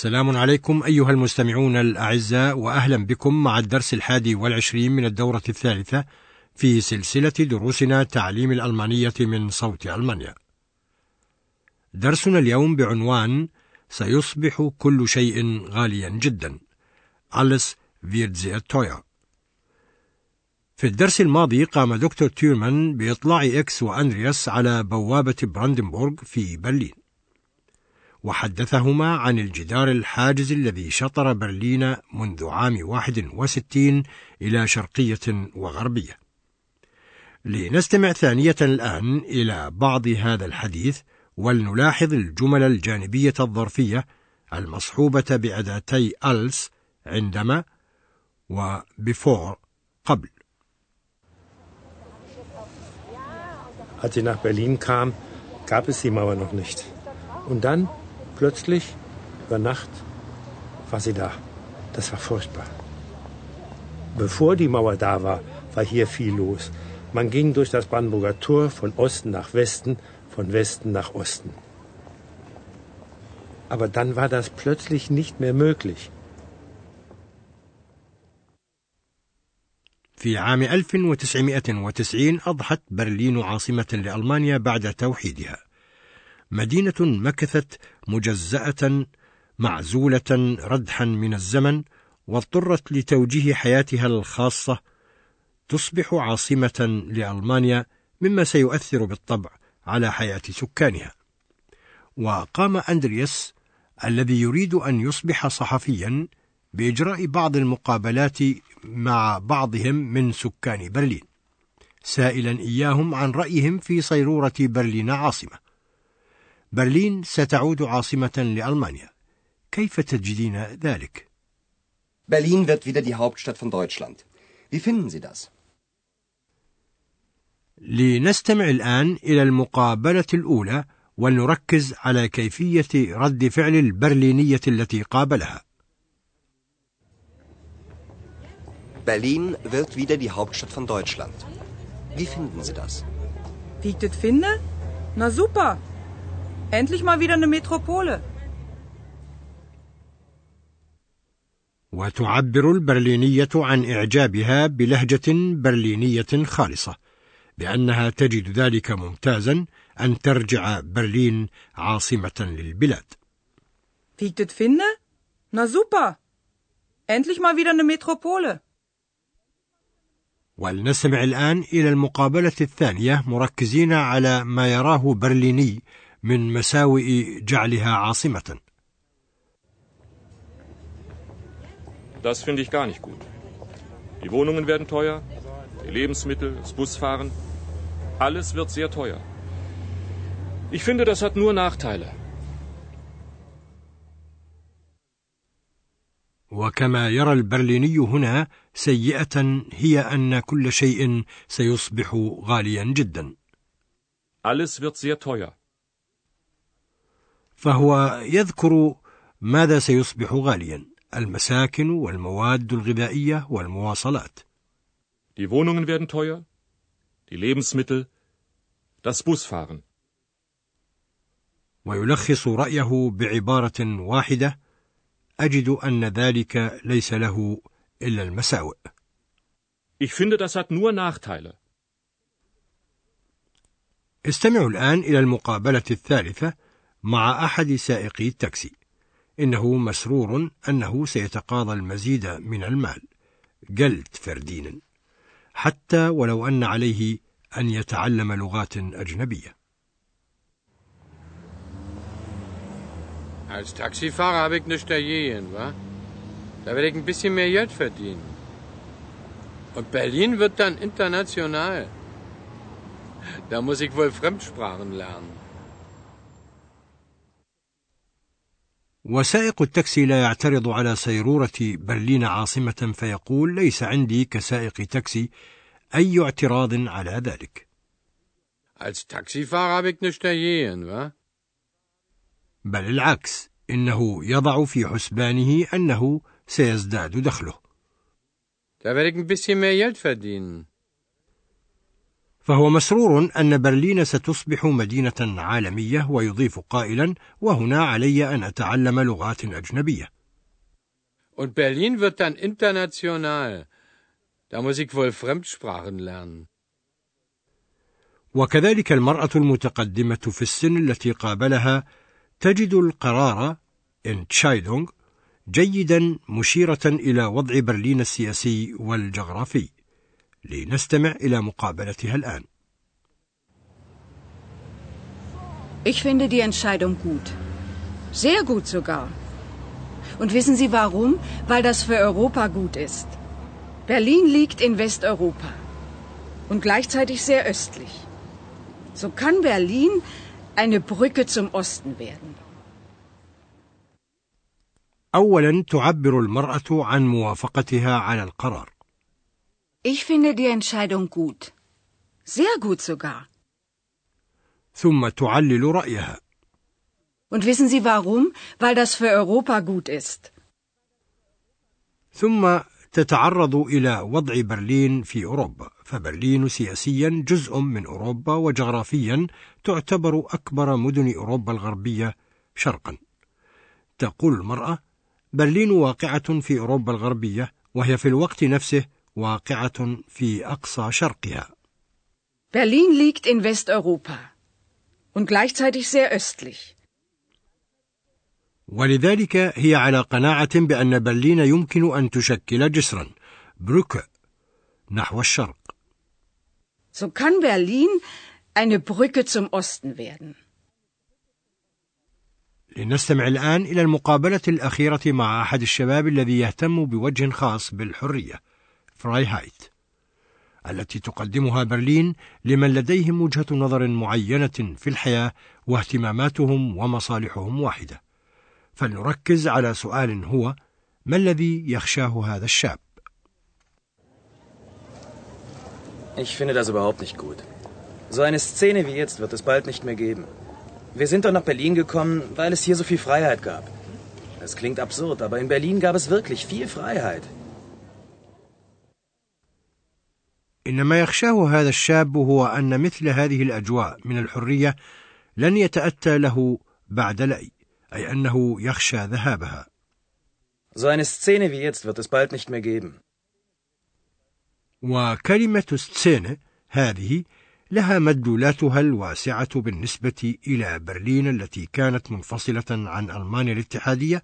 السلام عليكم أيها المستمعون الأعزاء وأهلا بكم مع الدرس الحادي والعشرين من الدورة الثالثة في سلسلة دروسنا تعليم الألمانية من صوت ألمانيا. درسنا اليوم بعنوان سيصبح كل شيء غاليا جدا. Alles wird sehr teuer. في الدرس الماضي قام دكتور تيرمان بإطلاع إكس وأندرياس على بوابة براندنبورغ في برلين. وحدثهما عن الجدار الحاجز الذي شطر برلين منذ عام 61 إلى شرقية وغربية. لنستمع ثانية الآن إلى بعض هذا الحديث ولنلاحظ الجمل الجانبية الظرفية المصحوبة بأداتي ألس عندما و before قبل. Als sie nach Berlin kam, gab es die Mauer noch nicht. Und dann, plötzlich, über Nacht, war sie da. Das war furchtbar. Bevor die Mauer da war, war hier viel los. Man ging durch das Brandenburger Tor von Osten nach Westen, von Westen nach Osten. Aber dann war das plötzlich nicht mehr möglich. في عام 1990 أضحت برلين عاصمة لألمانيا بعد توحيدها. مدينة مكثت مجزأة معزولة ردحا من الزمن واضطرت لتوجيه حياتها الخاصة تصبح عاصمة لألمانيا مما سيؤثر بالطبع على حياة سكانها. وقام أندرياس الذي يريد أن يصبح صحفيا بإجراء بعض المقابلات مع بعضهم من سكان برلين، سائلا إياهم عن رأيهم في صيرورة برلين عاصمة. برلين ستعود عاصمة لألمانيا. كيف تجدين ذلك؟ Berlin wird wieder die Hauptstadt von Deutschland. Wie finden Sie das? لنستمع الآن إلى المقابلة الأولى ولنركز على كيفية رد فعل البرلينية التي قابلها. Berlin wird wieder die Hauptstadt von Deutschland. Wie finden Sie das? Wie ich das finde? Na super. Endlich mal wieder eine Metropole. وتعبر البرلينية عن إعجابها بلهجة برلينية خالصة، بأنها تجد ذلك ممتازا أن ترجع برلين عاصمة للبلاد. Wie ich das finde? Na super. Endlich mal wieder eine Metropole. ولنستمع الآن إلى المقابلة الثانية مركزين على ما يراه برليني من مساوئ جعلها عاصمة. Das finde ich gar nicht gut. Die Wohnungen werden teuer, die Lebensmittel, das Busfahren, alles wird sehr teuer. Ich finde, das hat nur Nachteile. وكما يرى البرليني هنا سيئة هي أن كل شيء سيصبح غاليا جدا. Alles wird sehr teuer. فهو يذكر ماذا سيصبح غاليا المساكن والمواد الغذائية والمواصلات. Die Wohnungen werden teuer, die Lebensmittel, das Busfahren. ويلخص رأيه بعبارة واحدة أجد أن ذلك ليس له إلا المساوئ. Ich finde, das hat nur Nachteile. استمعوا الآن إلى المقابلة الثالثة مع أحد سائقي التاكسي. إنه مسرور أنه سيتقاضى المزيد من المال. جلد فردين. حتى ولو أن عليه أن يتعلم لغات أجنبية. Als Taxifahrer habe ich nichts dagegen, wa? Da werde ich ein bisschen mehr Geld verdienen. Und Berlin wird dann international. Da muss ich wohl Fremdsprachen lernen. وسائق التاكسي لا يعترض على سيرورة برلين عاصمة فيقول ليس عندي كسائق تاكسي أي اعتراض على ذلك Als Taxifahrer habe ich nicht dagegen, wa? بل العكس إنه يضع في حسبانه أنه سيزداد دخله Da werde ich ein bisschen mehr Geld verdienen. فهو مسرور أن برلين ستصبح مدينة عالمية ويضيف قائلا وهنا علي أن أتعلم لغات أجنبية Und Berlin wird dann international. Da muss ich wohl Fremdsprachen lernen. وكذلك المرأة المتقدمة في السن التي قابلها تجد القرار Entscheidung جيدا مشيرة إلى وضع برلين السياسي والجغرافي لنستمع إلى مقابلتها الآن Ich finde die Entscheidung gut. Sehr gut sogar. Und wissen Sie warum? Weil das für Europa gut ist. Berlin liegt in Westeuropa und gleichzeitig sehr östlich. So kann Berlin eine Brücke zum Osten werden. أولا تعبر المرأة عن موافقتها على القرار Ich finde die Entscheidung gut. Sehr gut sogar. ثم تعلل رأيها Und wissen Sie warum? Weil das für Europa gut ist. ثم تتعرض إلى وضع برلين في أوروبا فبرلين سياسيا جزء من أوروبا وجغرافيا تعتبر أكبر مدن أوروبا الغربية شرقا تقول المرأة برلين واقعة في أوروبا الغربية وهي في الوقت نفسه واقعة في أقصى شرقها Berlin liegt in Westeuropa und gleichzeitig sehr östlich. ولذلك هي على قناعة بأن برلين يمكن أن تشكل جسرا بروكه نحو الشرق So kann Berlin eine Brücke zum Osten werden. لنستمع الآن إلى المقابلة الأخيرة مع أحد الشباب الذي يهتم بوجه خاص بالحرية فرايهايت التي تقدمها برلين لمن لديهم وجهة نظر معينة في الحياة واهتماماتهم ومصالحهم واحدة فلنركز على سؤال هو ما الذي يخشاه هذا الشاب Ich finde das überhaupt nicht gut. So eine Szene wie jetzt wird es bald nicht mehr geben. Wir sind doch nach Berlin gekommen, weil es hier so viel Freiheit gab. Es klingt absurd, aber in Berlin gab es wirklich viel Freiheit. إنما يخشاه هذا الشاب هو أن مثل هذه الأجواء من الحرية لن يتأتى له بعد لأي أي أنه يخشى ذهابها So eine Szene wie jetzt wird es bald nicht mehr geben. وكلمة سцеنة هذه لها مدلولاتها الواسعة بالنسبة إلى برلين التي كانت منفصلة عن ألمانيا الاتحادية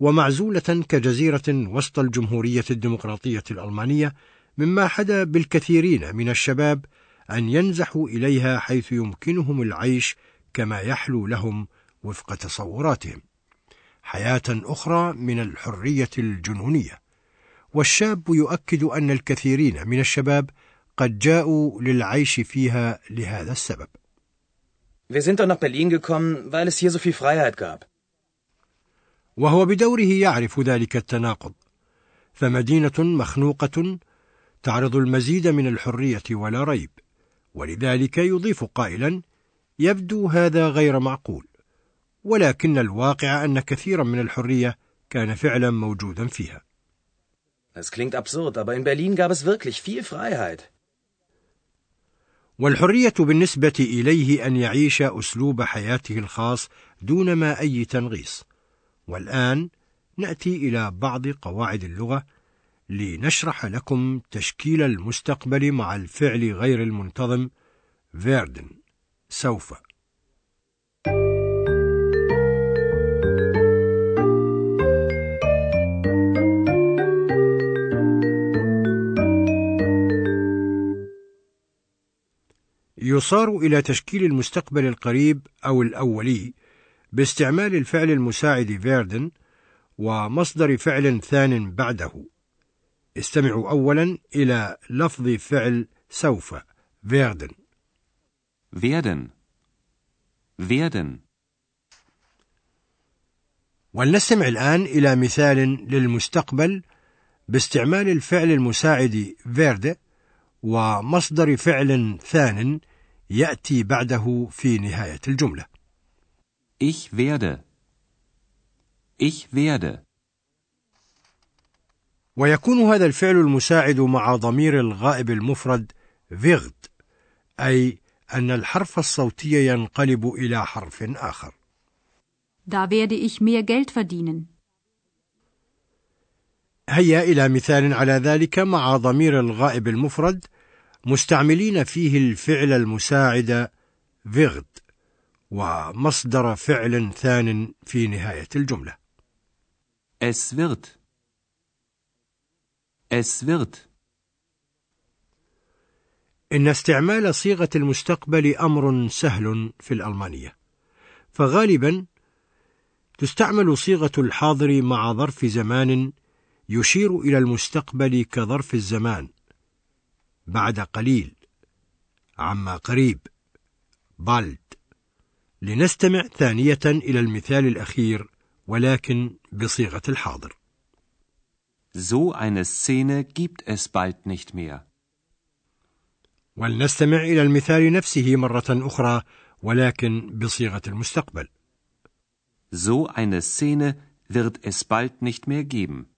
ومعزولة كجزيرة وسط الجمهورية الديمقراطية الألمانية مما حدا بالكثيرين من الشباب أن ينزحوا إليها حيث يمكنهم العيش كما يحلو لهم وفق تصوراتهم حياة أخرى من الحرية الجنونية والشاب يؤكد أن الكثيرين من الشباب قد جاءوا للعيش فيها لهذا السبب. Wir sind doch nach Berlin gekommen, weil es hier so viel Freiheit gab. وهو بدوره يعرف ذلك التناقض، فمدينة مخنوقة تعرض المزيد من الحرية ولا ريب، ولذلك يضيف قائلا: يبدو هذا غير معقول، ولكن الواقع أن كثيرا من الحرية كان فعلا موجودا فيها. Klingt absurd, aber in Berlin gab es wirklich viel Freiheit. والحرية بالنسبة إليه أن يعيش أسلوب حياته الخاص دون ما أي تنغيص. والآن نأتي إلى بعض قواعد اللغة لنشرح لكم تشكيل المستقبل مع الفعل غير المنتظم werden سوف يصار إلى تشكيل المستقبل القريب أو الأولي باستعمال الفعل المساعد فيردن ومصدر فعل ثان بعده. استمعوا أولا إلى لفظ فعل سوف فيردن. werden werden ولنستمع الآن إلى مثال للمستقبل باستعمال الفعل المساعد فيرد ومصدر فعل ثان يأتي بعده في نهاية الجملة. Ich werde. Ich werde. ويكون هذا الفعل المساعد مع ضمير الغائب المفرد wird أي أن الحرف الصوتي ينقلب إلى حرف آخر. Da werde ich mehr Geld verdienen. هيا إلى مثال على ذلك مع ضمير الغائب المفرد مستعملين فيه الفعل المساعد wird ومصدر فعل ثان في نهاية الجملة. Es wird. Es wird. إن استعمال صيغة المستقبل أمر سهل في الألمانية، فغالبا تستعمل صيغة الحاضر مع ظرف زمان يشير إلى المستقبل كظرف الزمان بعد قليل عما قريب بالد لنستمع ثانية إلى المثال الأخير ولكن بصيغة الحاضر. So eine Szene gibt es bald nicht mehr. ولنستمع إلى المثال نفسه مرة أخرى ولكن بصيغة المستقبل. So eine Szene wird es bald nicht mehr geben.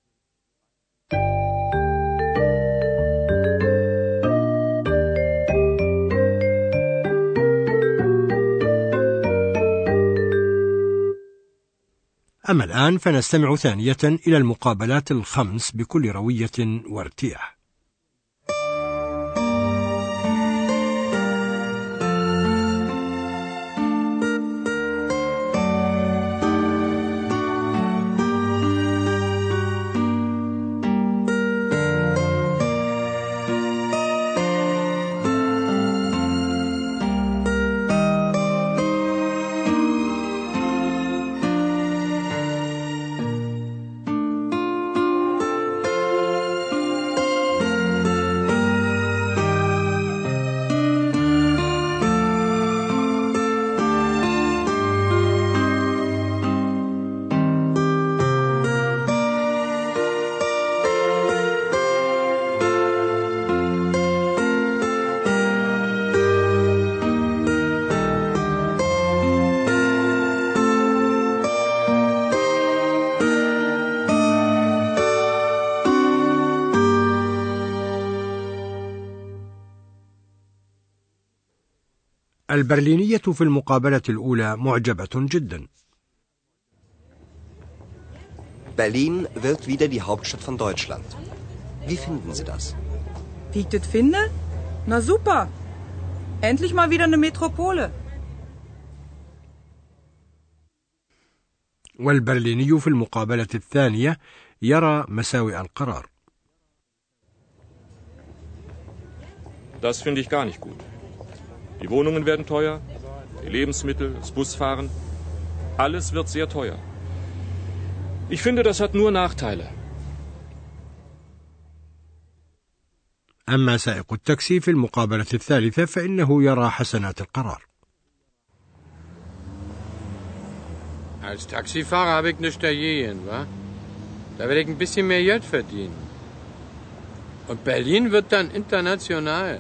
أما الآن فنستمع ثانية إلى المقابلات الخمس بكل روية وارتياح. البرلينية في المقابلة الأولى معجبة جدا. Berlin wird wieder die Hauptstadt von Deutschland. Wie finden Sie das? Wie ich das finde? Na super. Endlich mal wieder eine Metropole. والبرليني في المقابلة الثانية يرى مساوئ القرار. Das finde ich gar nicht gut. Die Wohnungen werden teuer, die Lebensmittel, das Busfahren. Alles wird sehr teuer. Ich finde, das hat nur Nachteile. أما سائق التاكسي في المقابلة الثالثة فإنه يرى حسنات القرار. Als Taxifahrer habe ich nichts dagegen, wa? Da werde ich ein bisschen mehr Geld verdienen. Und Berlin wird dann international.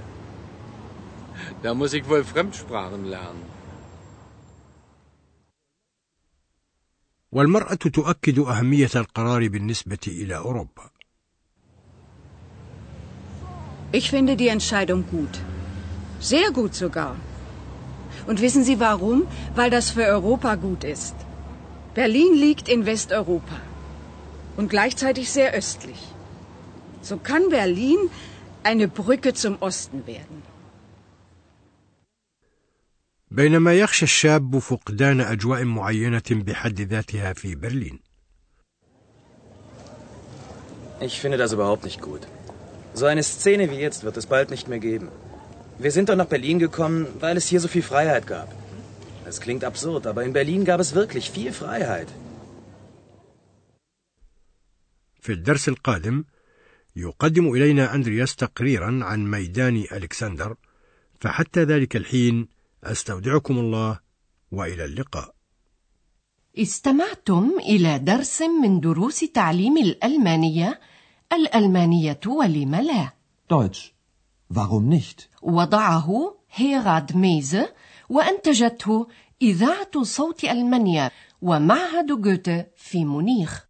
Da muss ich wohl Fremdsprachen lernen. والمرأة تؤكد أهمية القرار بالنسبة إلى أوروبا. Ich finde die Entscheidung gut. Sehr gut sogar. Und wissen Sie warum? Weil das für Europa gut ist. Berlin liegt in Westeuropa und gleichzeitig sehr östlich. So kann Berlin eine Brücke zum Osten werden. بينما يخشى الشاب فقدان أجواء معينة بحد ذاتها في برلين. Ich finde das überhaupt nicht gut. So eine Szene wie jetzt wird es bald nicht mehr geben. Wir sind doch nach Berlin gekommen, weil es hier so viel Freiheit gab. Es klingt absurd, aber in Berlin gab es wirklich viel Freiheit. في الدرس القادم يقدم إلينا أندرياس تقريرا عن ميدان ألكسندر فحتى ذلك الحين أستودعكم الله وإلى اللقاء استمعتم إلى درس من دروس تعليم الألمانية الألمانية ولم لا Deutsch. Warum nicht? وضعه هيراد ميزه وأنتجته إذاعة صوت ألمانيا ومعهد جوته في مونيخ